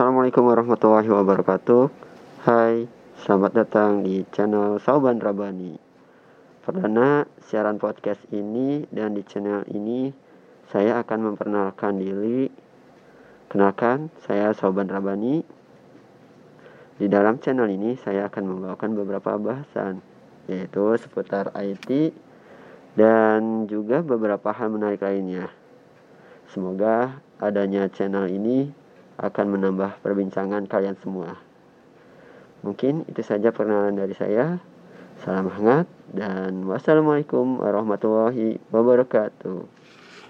Assalamualaikum warahmatullahi wabarakatuh. Hai, selamat datang di channel Sauban Rabani. Perdana siaran podcast ini dan di channel ini Saya akan memperkenalkan diri. Kenalkan, saya Sauban Rabani. Di dalam channel ini saya akan membawakan beberapa bahasan Yaitu seputar IT Dan juga beberapa hal menarik lainnya. Semoga adanya channel ini akan menambah perbincangan kalian semua. Mungkin itu saja perkenalan dari saya. Salam hangat dan wassalamualaikum warahmatullahi wabarakatuh.